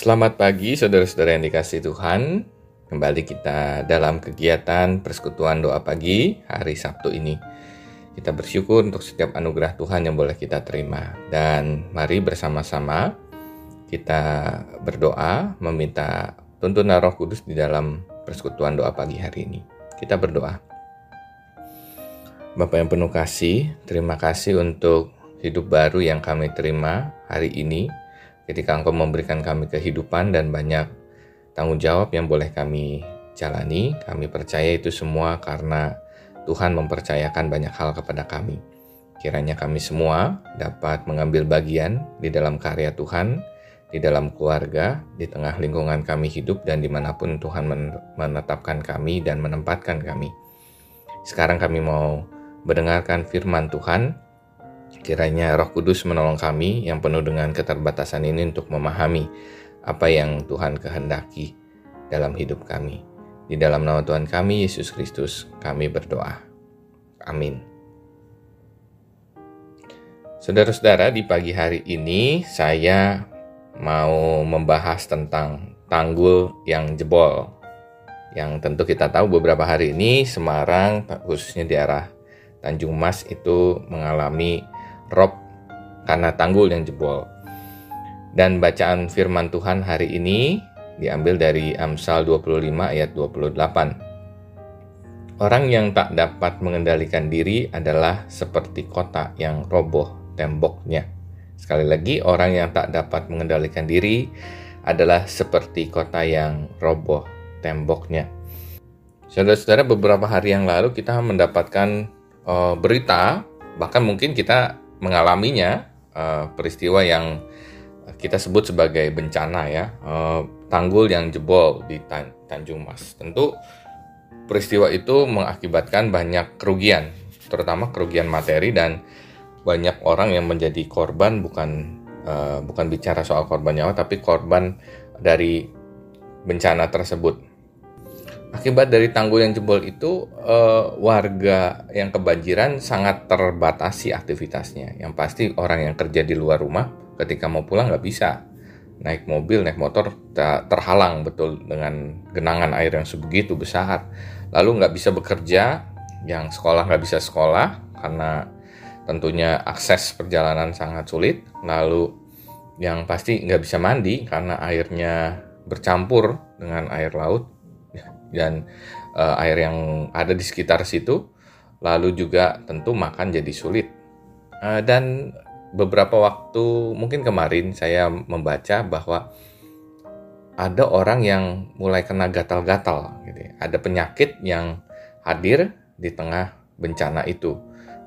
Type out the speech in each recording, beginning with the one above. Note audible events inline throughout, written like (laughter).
Selamat pagi saudara-saudara yang dikasih Tuhan. Kembali kita dalam kegiatan persekutuan doa pagi hari Sabtu ini. Kita bersyukur untuk setiap anugerah Tuhan yang boleh kita terima. Dan mari bersama-sama kita berdoa meminta tuntunan roh kudus di dalam persekutuan doa pagi hari ini. Kita berdoa. Bapak yang penuh kasih, terima kasih untuk hidup baru yang kami terima hari ini ketika Engkau memberikan kami kehidupan dan banyak tanggung jawab yang boleh kami jalani, kami percaya itu semua karena Tuhan mempercayakan banyak hal kepada kami. Kiranya kami semua dapat mengambil bagian di dalam karya Tuhan, di dalam keluarga, di tengah lingkungan kami hidup, dan di mana pun Tuhan menetapkan kami dan menempatkan kami. Sekarang kami mau mendengarkan firman Tuhan, Kiranya Roh Kudus menolong kami yang penuh dengan keterbatasan ini untuk memahami apa yang Tuhan kehendaki dalam hidup kami. Di dalam nama Tuhan kami, Yesus Kristus, kami berdoa. Amin. Saudara-saudara, di pagi hari ini saya mau membahas tentang tanggul yang jebol. Yang tentu kita tahu beberapa hari ini Semarang, khususnya di arah Tanjung Mas itu mengalami rob karena tanggul yang jebol. Dan bacaan firman Tuhan hari ini diambil dari Amsal 25 ayat 28. Orang yang tak dapat mengendalikan diri adalah seperti kota yang roboh temboknya. Sekali lagi, orang yang tak dapat mengendalikan diri adalah seperti kota yang roboh temboknya. Saudara-saudara, beberapa hari yang lalu kita mendapatkan uh, berita, bahkan mungkin kita mengalaminya uh, peristiwa yang kita sebut sebagai bencana ya uh, tanggul yang jebol di Tan Tanjung Mas. Tentu peristiwa itu mengakibatkan banyak kerugian terutama kerugian materi dan banyak orang yang menjadi korban bukan uh, bukan bicara soal korban nyawa tapi korban dari bencana tersebut Akibat dari tanggul yang jebol itu, uh, warga yang kebanjiran sangat terbatasi aktivitasnya. Yang pasti orang yang kerja di luar rumah ketika mau pulang nggak bisa naik mobil, naik motor terhalang betul dengan genangan air yang sebegitu besar. Lalu nggak bisa bekerja, yang sekolah nggak bisa sekolah karena tentunya akses perjalanan sangat sulit. Lalu yang pasti nggak bisa mandi karena airnya bercampur dengan air laut dan uh, air yang ada di sekitar situ. Lalu juga tentu makan jadi sulit. Uh, dan beberapa waktu mungkin kemarin saya membaca bahwa ada orang yang mulai kena gatal-gatal gitu ya. Ada penyakit yang hadir di tengah bencana itu.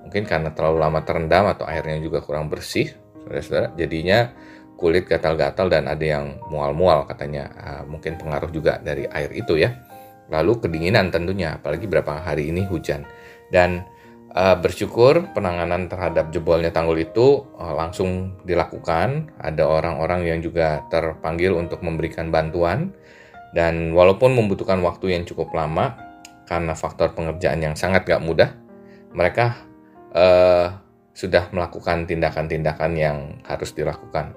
Mungkin karena terlalu lama terendam atau airnya juga kurang bersih, saudara-saudara. Jadinya kulit gatal-gatal dan ada yang mual-mual katanya. Uh, mungkin pengaruh juga dari air itu ya lalu kedinginan tentunya apalagi berapa hari ini hujan. Dan uh, bersyukur penanganan terhadap jebolnya tanggul itu uh, langsung dilakukan. Ada orang-orang yang juga terpanggil untuk memberikan bantuan. Dan walaupun membutuhkan waktu yang cukup lama karena faktor pengerjaan yang sangat gak mudah mereka uh, sudah melakukan tindakan-tindakan yang harus dilakukan.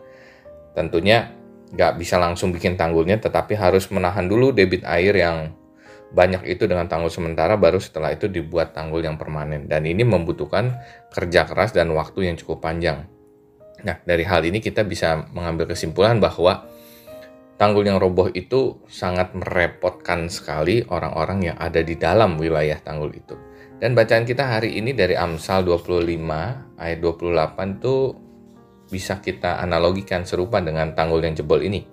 Tentunya gak bisa langsung bikin tanggulnya tetapi harus menahan dulu debit air yang banyak itu dengan tanggul sementara baru setelah itu dibuat tanggul yang permanen dan ini membutuhkan kerja keras dan waktu yang cukup panjang. Nah, dari hal ini kita bisa mengambil kesimpulan bahwa tanggul yang roboh itu sangat merepotkan sekali orang-orang yang ada di dalam wilayah tanggul itu. Dan bacaan kita hari ini dari Amsal 25 ayat 28 itu bisa kita analogikan serupa dengan tanggul yang jebol ini.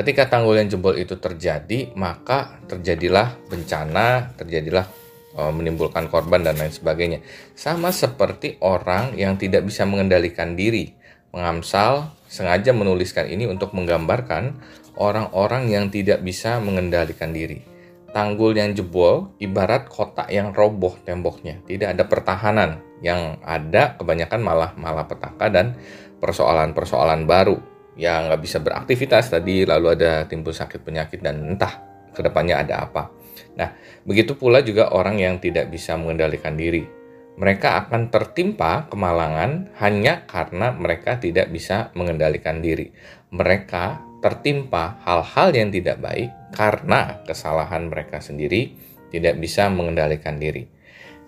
Ketika tanggul yang jebol itu terjadi, maka terjadilah bencana, terjadilah e, menimbulkan korban dan lain sebagainya. Sama seperti orang yang tidak bisa mengendalikan diri. Mengamsal sengaja menuliskan ini untuk menggambarkan orang-orang yang tidak bisa mengendalikan diri. Tanggul yang jebol ibarat kotak yang roboh temboknya, tidak ada pertahanan. Yang ada kebanyakan malah malah petaka dan persoalan-persoalan baru yang nggak bisa beraktivitas tadi lalu ada timbul sakit penyakit dan entah ke depannya ada apa. Nah, begitu pula juga orang yang tidak bisa mengendalikan diri. Mereka akan tertimpa kemalangan hanya karena mereka tidak bisa mengendalikan diri. Mereka tertimpa hal-hal yang tidak baik karena kesalahan mereka sendiri tidak bisa mengendalikan diri.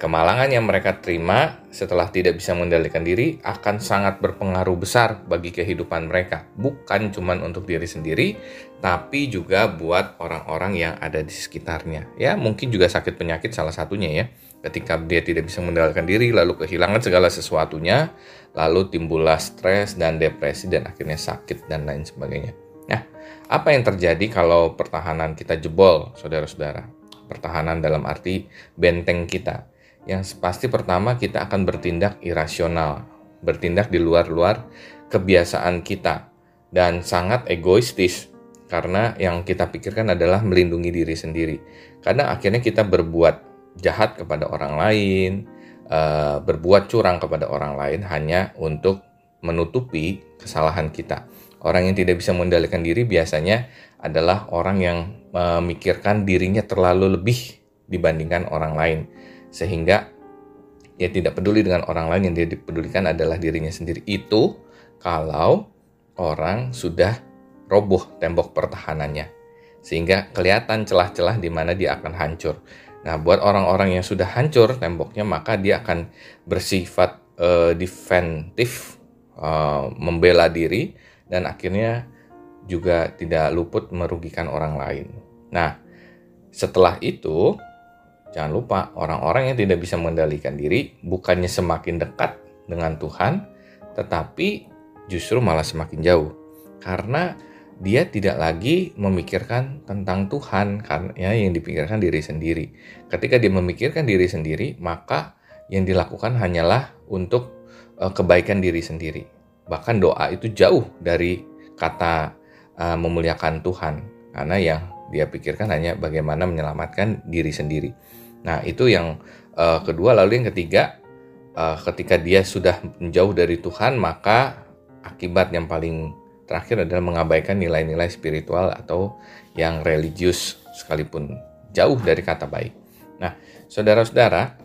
Kemalangan yang mereka terima setelah tidak bisa mengendalikan diri akan sangat berpengaruh besar bagi kehidupan mereka. Bukan cuma untuk diri sendiri, tapi juga buat orang-orang yang ada di sekitarnya. Ya, mungkin juga sakit penyakit salah satunya ya. Ketika dia tidak bisa mengendalikan diri, lalu kehilangan segala sesuatunya, lalu timbullah stres dan depresi dan akhirnya sakit dan lain sebagainya. Nah, apa yang terjadi kalau pertahanan kita jebol, saudara-saudara? Pertahanan dalam arti benteng kita yang pasti pertama kita akan bertindak irasional, bertindak di luar-luar kebiasaan kita dan sangat egoistis karena yang kita pikirkan adalah melindungi diri sendiri. Karena akhirnya kita berbuat jahat kepada orang lain, uh, berbuat curang kepada orang lain hanya untuk menutupi kesalahan kita. Orang yang tidak bisa mengendalikan diri biasanya adalah orang yang memikirkan dirinya terlalu lebih dibandingkan orang lain sehingga dia tidak peduli dengan orang lain yang dia dipedulikan adalah dirinya sendiri itu kalau orang sudah roboh tembok pertahanannya sehingga kelihatan celah-celah di mana dia akan hancur. Nah, buat orang-orang yang sudah hancur temboknya maka dia akan bersifat uh, defensif, uh, membela diri dan akhirnya juga tidak luput merugikan orang lain. Nah, setelah itu Jangan lupa, orang-orang yang tidak bisa mengendalikan diri bukannya semakin dekat dengan Tuhan, tetapi justru malah semakin jauh. Karena dia tidak lagi memikirkan tentang Tuhan karena yang dipikirkan diri sendiri. Ketika dia memikirkan diri sendiri, maka yang dilakukan hanyalah untuk uh, kebaikan diri sendiri. Bahkan doa itu jauh dari kata uh, memuliakan Tuhan karena yang dia pikirkan hanya bagaimana menyelamatkan diri sendiri. Nah, itu yang uh, kedua. Lalu yang ketiga, uh, ketika dia sudah menjauh dari Tuhan, maka akibat yang paling terakhir adalah mengabaikan nilai-nilai spiritual atau yang religius sekalipun jauh dari kata baik. Nah, saudara-saudara,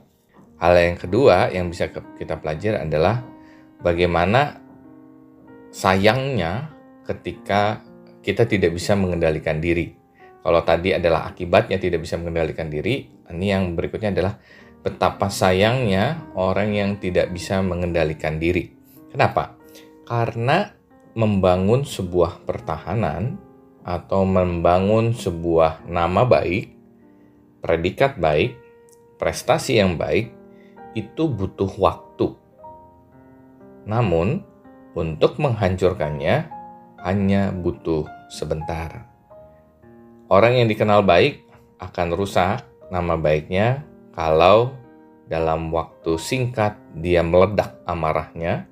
hal yang kedua yang bisa kita pelajari adalah bagaimana sayangnya ketika kita tidak bisa mengendalikan diri. Kalau tadi adalah akibatnya tidak bisa mengendalikan diri, ini yang berikutnya adalah betapa sayangnya orang yang tidak bisa mengendalikan diri. Kenapa? Karena membangun sebuah pertahanan atau membangun sebuah nama baik, predikat baik, prestasi yang baik itu butuh waktu. Namun, untuk menghancurkannya hanya butuh sebentar. Orang yang dikenal baik akan rusak nama baiknya kalau dalam waktu singkat dia meledak amarahnya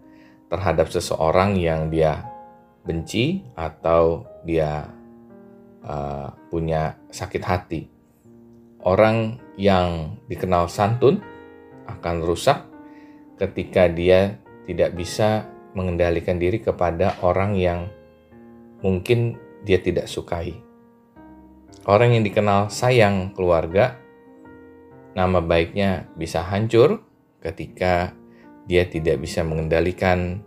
terhadap seseorang yang dia benci atau dia uh, punya sakit hati. Orang yang dikenal santun akan rusak ketika dia tidak bisa mengendalikan diri kepada orang yang mungkin dia tidak sukai. Orang yang dikenal sayang keluarga, nama baiknya bisa hancur ketika dia tidak bisa mengendalikan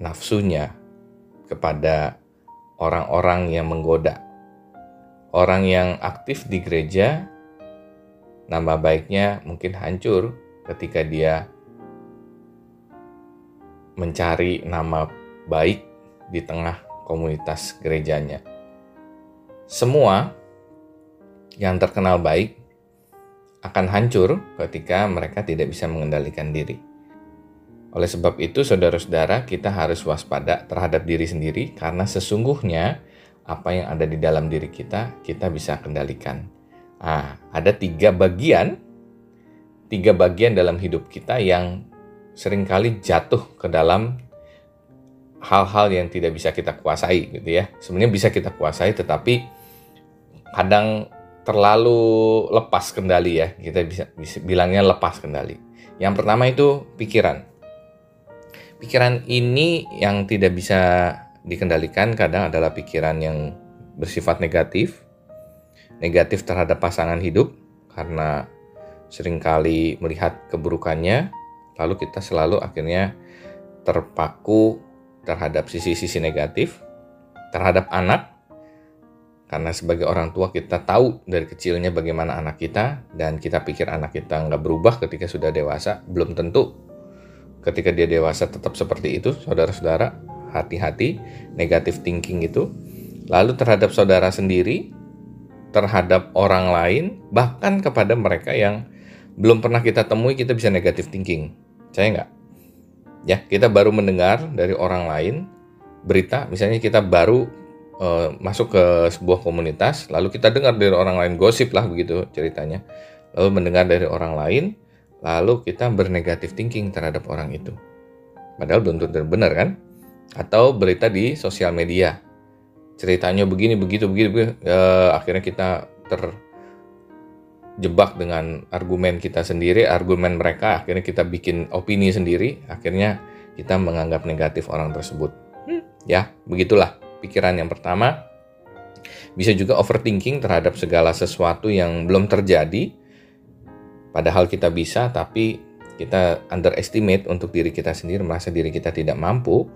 nafsunya kepada orang-orang yang menggoda. Orang yang aktif di gereja, nama baiknya mungkin hancur ketika dia mencari nama baik di tengah komunitas gerejanya semua yang terkenal baik akan hancur ketika mereka tidak bisa mengendalikan diri. Oleh sebab itu, saudara-saudara, kita harus waspada terhadap diri sendiri karena sesungguhnya apa yang ada di dalam diri kita, kita bisa kendalikan. Nah, ada tiga bagian, tiga bagian dalam hidup kita yang sering kali jatuh ke dalam hal-hal yang tidak bisa kita kuasai, gitu ya. Sebenarnya bisa kita kuasai, tetapi kadang terlalu lepas kendali ya. Kita bisa, bisa bilangnya lepas kendali. Yang pertama itu pikiran. Pikiran ini yang tidak bisa dikendalikan kadang adalah pikiran yang bersifat negatif. Negatif terhadap pasangan hidup karena sering kali melihat keburukannya lalu kita selalu akhirnya terpaku terhadap sisi-sisi negatif terhadap anak karena sebagai orang tua kita tahu dari kecilnya bagaimana anak kita dan kita pikir anak kita nggak berubah ketika sudah dewasa. Belum tentu. Ketika dia dewasa tetap seperti itu saudara-saudara. Hati-hati negatif thinking itu. Lalu terhadap saudara sendiri terhadap orang lain bahkan kepada mereka yang belum pernah kita temui kita bisa negatif thinking. Saya nggak? Ya kita baru mendengar dari orang lain berita misalnya kita baru uh, masuk ke sebuah komunitas, lalu kita dengar dari orang lain gosip lah begitu ceritanya, lalu mendengar dari orang lain, lalu kita bernegatif thinking terhadap orang itu. Padahal belum tentu benar kan? Atau berita di sosial media, ceritanya begini begitu begitu, begitu uh, akhirnya kita terjebak dengan argumen kita sendiri, argumen mereka, akhirnya kita bikin opini sendiri, akhirnya kita menganggap negatif orang tersebut. Hmm. Ya, begitulah pikiran yang pertama. Bisa juga overthinking terhadap segala sesuatu yang belum terjadi. Padahal kita bisa, tapi kita underestimate untuk diri kita sendiri, merasa diri kita tidak mampu.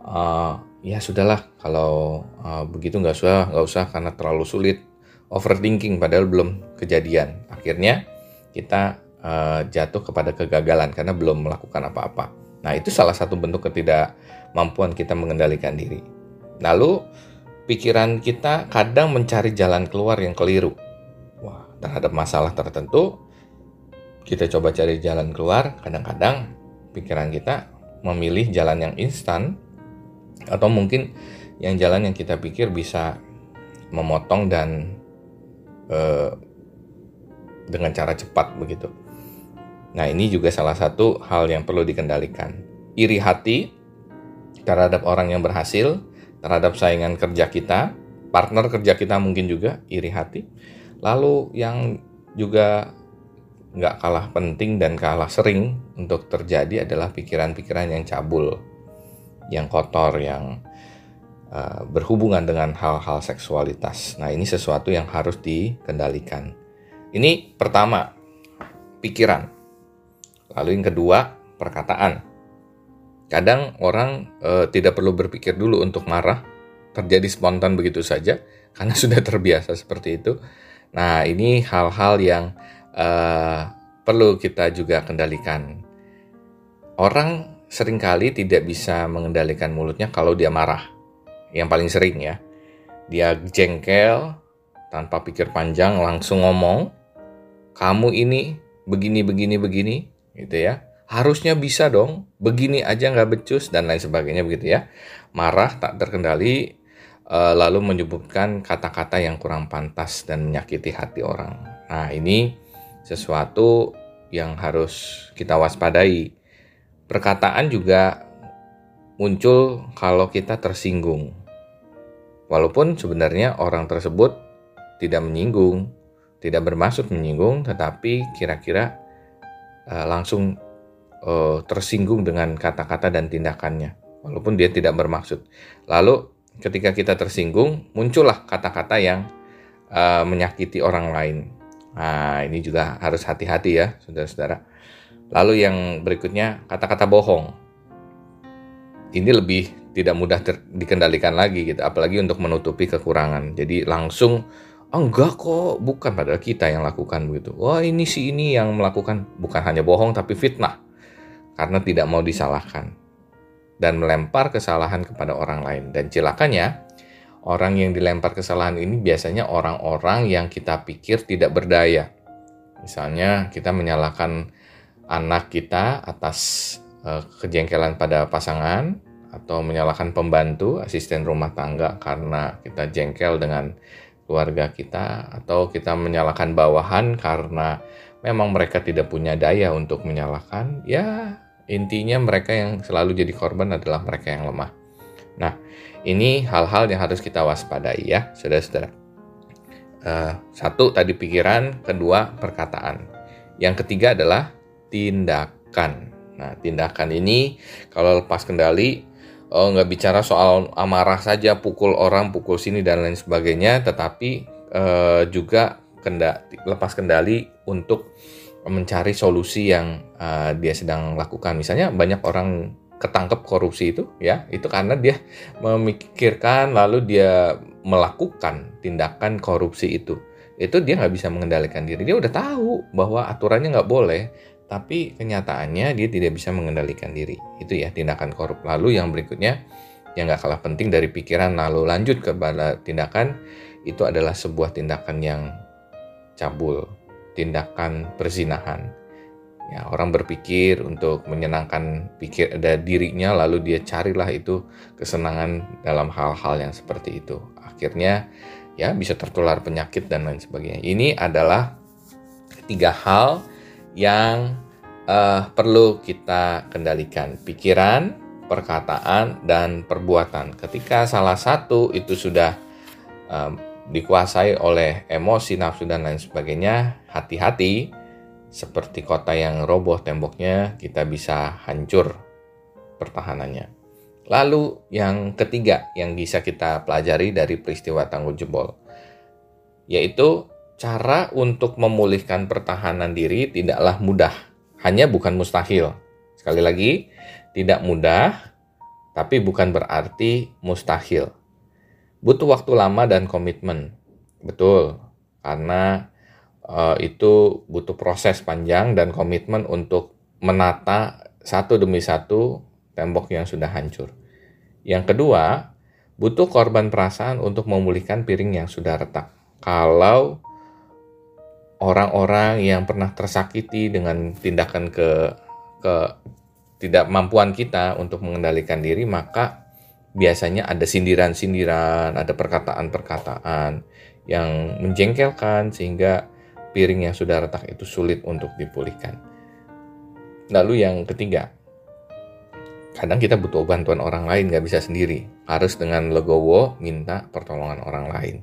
Uh, ya sudahlah, kalau uh, begitu nggak usah, nggak usah karena terlalu sulit. Overthinking padahal belum kejadian. Akhirnya kita uh, jatuh kepada kegagalan karena belum melakukan apa-apa. Nah itu salah satu bentuk ketidakmampuan kita mengendalikan diri. Lalu pikiran kita kadang mencari jalan keluar yang keliru. Wah, terhadap masalah tertentu kita coba cari jalan keluar, kadang-kadang pikiran kita memilih jalan yang instan atau mungkin yang jalan yang kita pikir bisa memotong dan eh, dengan cara cepat begitu. Nah, ini juga salah satu hal yang perlu dikendalikan. Iri hati terhadap orang yang berhasil terhadap saingan kerja kita, partner kerja kita mungkin juga iri hati. Lalu yang juga nggak kalah penting dan kalah sering untuk terjadi adalah pikiran-pikiran yang cabul, yang kotor, yang uh, berhubungan dengan hal-hal seksualitas. Nah ini sesuatu yang harus dikendalikan. Ini pertama, pikiran. Lalu yang kedua, perkataan Kadang orang e, tidak perlu berpikir dulu untuk marah, terjadi spontan begitu saja (laughs) karena sudah terbiasa seperti itu. Nah, ini hal-hal yang e, perlu kita juga kendalikan. Orang sering kali tidak bisa mengendalikan mulutnya kalau dia marah. Yang paling sering ya. Dia jengkel tanpa pikir panjang langsung ngomong, "Kamu ini begini begini begini." gitu ya harusnya bisa dong, begini aja nggak becus dan lain sebagainya begitu ya. Marah tak terkendali, uh, lalu menyebutkan kata-kata yang kurang pantas dan menyakiti hati orang. Nah ini sesuatu yang harus kita waspadai. Perkataan juga muncul kalau kita tersinggung. Walaupun sebenarnya orang tersebut tidak menyinggung, tidak bermaksud menyinggung, tetapi kira-kira uh, langsung uh, tersinggung dengan kata-kata dan tindakannya, walaupun dia tidak bermaksud. Lalu ketika kita tersinggung, muncullah kata-kata yang uh, menyakiti orang lain. Nah, ini juga harus hati-hati ya, saudara-saudara. Lalu yang berikutnya, kata-kata bohong. Ini lebih tidak mudah dikendalikan lagi gitu, apalagi untuk menutupi kekurangan. Jadi langsung oh, enggak kok, bukan padahal kita yang lakukan begitu. Wah, ini si ini yang melakukan bukan hanya bohong tapi fitnah karena tidak mau disalahkan dan melempar kesalahan kepada orang lain. Dan celakanya, orang yang dilempar kesalahan ini biasanya orang-orang yang kita pikir tidak berdaya. Misalnya kita menyalahkan anak kita atas uh, kejengkelan pada pasangan atau menyalahkan pembantu, asisten rumah tangga karena kita jengkel dengan keluarga kita atau kita menyalahkan bawahan karena memang mereka tidak punya daya untuk menyalahkan, ya intinya mereka yang selalu jadi korban adalah mereka yang lemah. Nah, ini hal-hal yang harus kita waspadai ya, saudara-saudara. Uh, satu tadi pikiran, kedua perkataan. Yang ketiga adalah tindakan. Nah, tindakan ini kalau lepas kendali, oh, nggak bicara soal amarah saja, pukul orang, pukul sini dan lain sebagainya, tetapi uh, juga kenda lepas kendali untuk mencari solusi yang uh, dia sedang lakukan. Misalnya banyak orang ketangkep korupsi itu ya itu karena dia memikirkan lalu dia melakukan tindakan korupsi itu. Itu dia nggak bisa mengendalikan diri. Dia udah tahu bahwa aturannya nggak boleh tapi kenyataannya dia tidak bisa mengendalikan diri. Itu ya tindakan korup. Lalu yang berikutnya yang nggak kalah penting dari pikiran lalu lanjut kepada tindakan itu adalah sebuah tindakan yang cabul tindakan perzinahan. Ya orang berpikir untuk menyenangkan pikir ada dirinya lalu dia carilah itu kesenangan dalam hal-hal yang seperti itu. Akhirnya ya bisa tertular penyakit dan lain sebagainya. Ini adalah tiga hal yang uh, perlu kita kendalikan. Pikiran perkataan dan perbuatan. Ketika salah satu itu sudah um, dikuasai oleh emosi nafsu dan lain sebagainya hati-hati seperti kota yang roboh temboknya, kita bisa hancur pertahanannya. Lalu yang ketiga yang bisa kita pelajari dari peristiwa tanggul jebol, yaitu cara untuk memulihkan pertahanan diri tidaklah mudah, hanya bukan mustahil. Sekali lagi, tidak mudah, tapi bukan berarti mustahil. Butuh waktu lama dan komitmen. Betul, karena uh, itu butuh proses panjang dan komitmen untuk menata satu demi satu tembok yang sudah hancur. Yang kedua, butuh korban perasaan untuk memulihkan piring yang sudah retak. Kalau orang-orang yang pernah tersakiti dengan tindakan ke ke tidak mampuan kita untuk mengendalikan diri, maka biasanya ada sindiran-sindiran, ada perkataan-perkataan yang menjengkelkan sehingga piring yang sudah retak itu sulit untuk dipulihkan. Lalu yang ketiga, kadang kita butuh bantuan orang lain, nggak bisa sendiri. Harus dengan legowo minta pertolongan orang lain.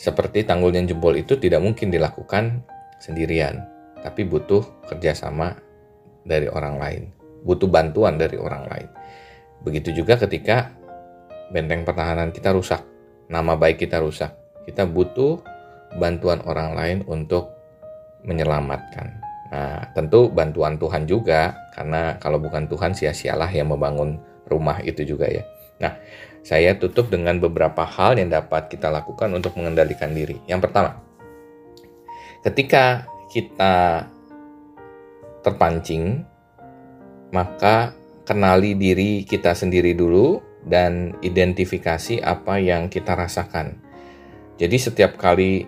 Seperti tanggul yang jebol itu tidak mungkin dilakukan sendirian, tapi butuh kerjasama dari orang lain, butuh bantuan dari orang lain. Begitu juga ketika benteng pertahanan kita rusak, nama baik kita rusak, kita butuh bantuan orang lain untuk menyelamatkan. Nah, tentu bantuan Tuhan juga, karena kalau bukan Tuhan sia-sialah yang membangun rumah itu juga ya. Nah, saya tutup dengan beberapa hal yang dapat kita lakukan untuk mengendalikan diri. Yang pertama, ketika kita terpancing, maka kenali diri kita sendiri dulu dan identifikasi apa yang kita rasakan. Jadi setiap kali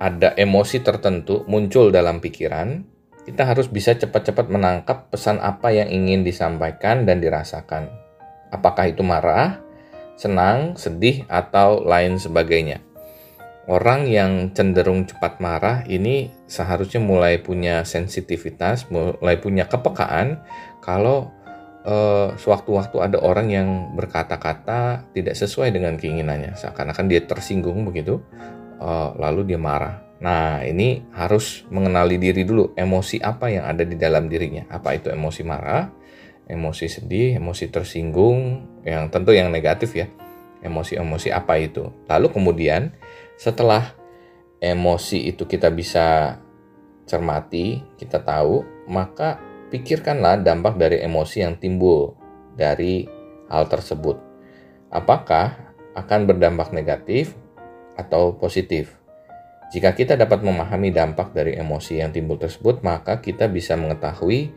ada emosi tertentu muncul dalam pikiran, kita harus bisa cepat-cepat menangkap pesan apa yang ingin disampaikan dan dirasakan. Apakah itu marah, senang, sedih, atau lain sebagainya. Orang yang cenderung cepat marah ini seharusnya mulai punya sensitivitas, mulai punya kepekaan kalau uh, sewaktu-waktu ada orang yang berkata-kata tidak sesuai dengan keinginannya, seakan-akan dia tersinggung begitu, uh, lalu dia marah. Nah, ini harus mengenali diri dulu, emosi apa yang ada di dalam dirinya. Apa itu emosi marah, emosi sedih, emosi tersinggung, yang tentu yang negatif ya. Emosi-emosi apa itu? Lalu kemudian setelah emosi itu kita bisa cermati, kita tahu, maka pikirkanlah dampak dari emosi yang timbul dari hal tersebut. Apakah akan berdampak negatif atau positif. Jika kita dapat memahami dampak dari emosi yang timbul tersebut, maka kita bisa mengetahui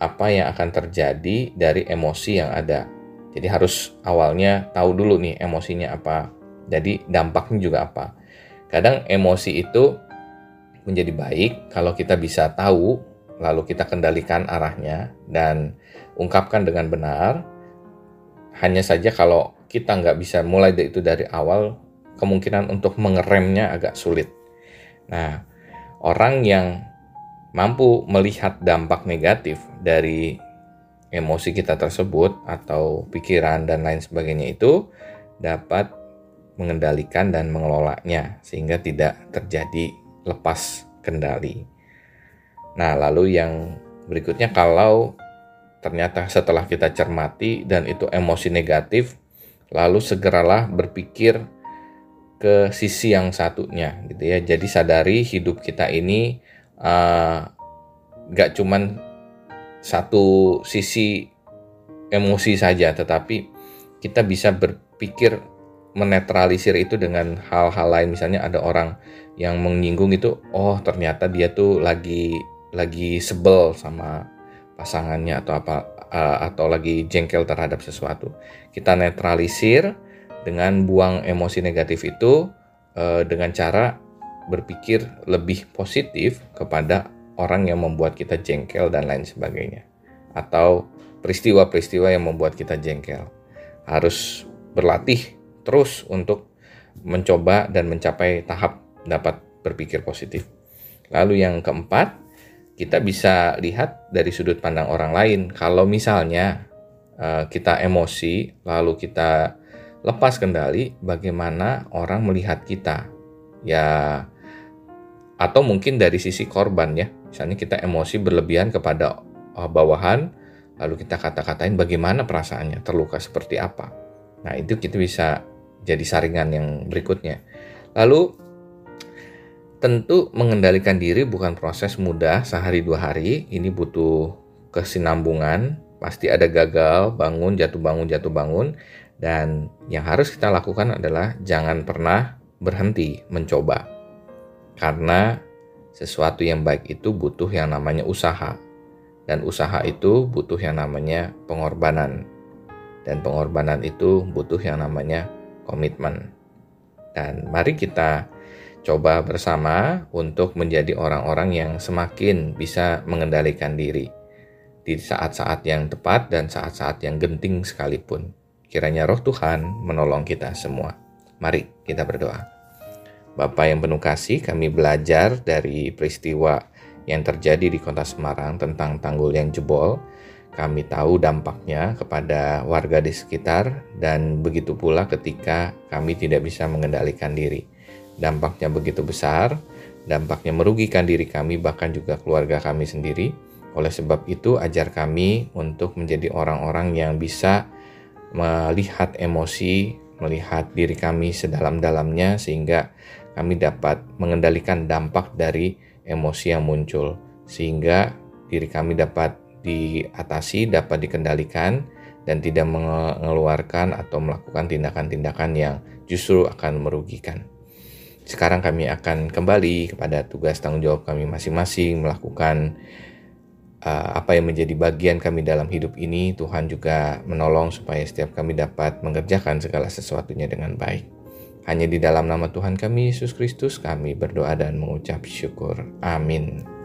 apa yang akan terjadi dari emosi yang ada. Jadi harus awalnya tahu dulu nih emosinya apa. Jadi dampaknya juga apa. Kadang emosi itu menjadi baik kalau kita bisa tahu lalu kita kendalikan arahnya dan ungkapkan dengan benar. Hanya saja kalau kita nggak bisa mulai itu dari awal, kemungkinan untuk mengeremnya agak sulit. Nah, orang yang mampu melihat dampak negatif dari emosi kita tersebut atau pikiran dan lain sebagainya itu dapat mengendalikan dan mengelolanya sehingga tidak terjadi lepas kendali. Nah, lalu yang berikutnya kalau ternyata setelah kita cermati dan itu emosi negatif, lalu segeralah berpikir ke sisi yang satunya gitu ya. Jadi sadari hidup kita ini uh, gak cuman satu sisi emosi saja, tetapi kita bisa berpikir menetralisir itu dengan hal-hal lain. Misalnya ada orang yang menyinggung itu, oh ternyata dia tuh lagi lagi sebel sama pasangannya atau apa uh, atau lagi jengkel terhadap sesuatu. Kita netralisir dengan buang emosi negatif itu uh, dengan cara berpikir lebih positif kepada orang yang membuat kita jengkel dan lain sebagainya. Atau peristiwa-peristiwa yang membuat kita jengkel. Harus berlatih terus untuk mencoba dan mencapai tahap dapat berpikir positif. Lalu yang keempat, kita bisa lihat dari sudut pandang orang lain. Kalau misalnya uh, kita emosi, lalu kita lepas kendali, bagaimana orang melihat kita? Ya, atau mungkin dari sisi korban ya. Misalnya kita emosi berlebihan kepada uh, bawahan, lalu kita kata-katain bagaimana perasaannya, terluka seperti apa. Nah, itu kita bisa jadi saringan yang berikutnya. Lalu tentu mengendalikan diri bukan proses mudah sehari dua hari. Ini butuh kesinambungan. Pasti ada gagal, bangun, jatuh bangun, jatuh bangun. Dan yang harus kita lakukan adalah jangan pernah berhenti mencoba. Karena sesuatu yang baik itu butuh yang namanya usaha. Dan usaha itu butuh yang namanya pengorbanan. Dan pengorbanan itu butuh yang namanya komitmen. Dan mari kita coba bersama untuk menjadi orang-orang yang semakin bisa mengendalikan diri di saat-saat yang tepat dan saat-saat yang genting sekalipun. Kiranya roh Tuhan menolong kita semua. Mari kita berdoa. Bapak yang penuh kasih, kami belajar dari peristiwa yang terjadi di kota Semarang tentang tanggul yang jebol kami tahu dampaknya kepada warga di sekitar, dan begitu pula ketika kami tidak bisa mengendalikan diri. Dampaknya begitu besar, dampaknya merugikan diri kami, bahkan juga keluarga kami sendiri. Oleh sebab itu, ajar kami untuk menjadi orang-orang yang bisa melihat emosi, melihat diri kami sedalam-dalamnya, sehingga kami dapat mengendalikan dampak dari emosi yang muncul, sehingga diri kami dapat diatasi, dapat dikendalikan, dan tidak mengeluarkan atau melakukan tindakan-tindakan yang justru akan merugikan. Sekarang kami akan kembali kepada tugas tanggung jawab kami masing-masing melakukan uh, apa yang menjadi bagian kami dalam hidup ini. Tuhan juga menolong supaya setiap kami dapat mengerjakan segala sesuatunya dengan baik. Hanya di dalam nama Tuhan kami Yesus Kristus kami berdoa dan mengucap syukur. Amin.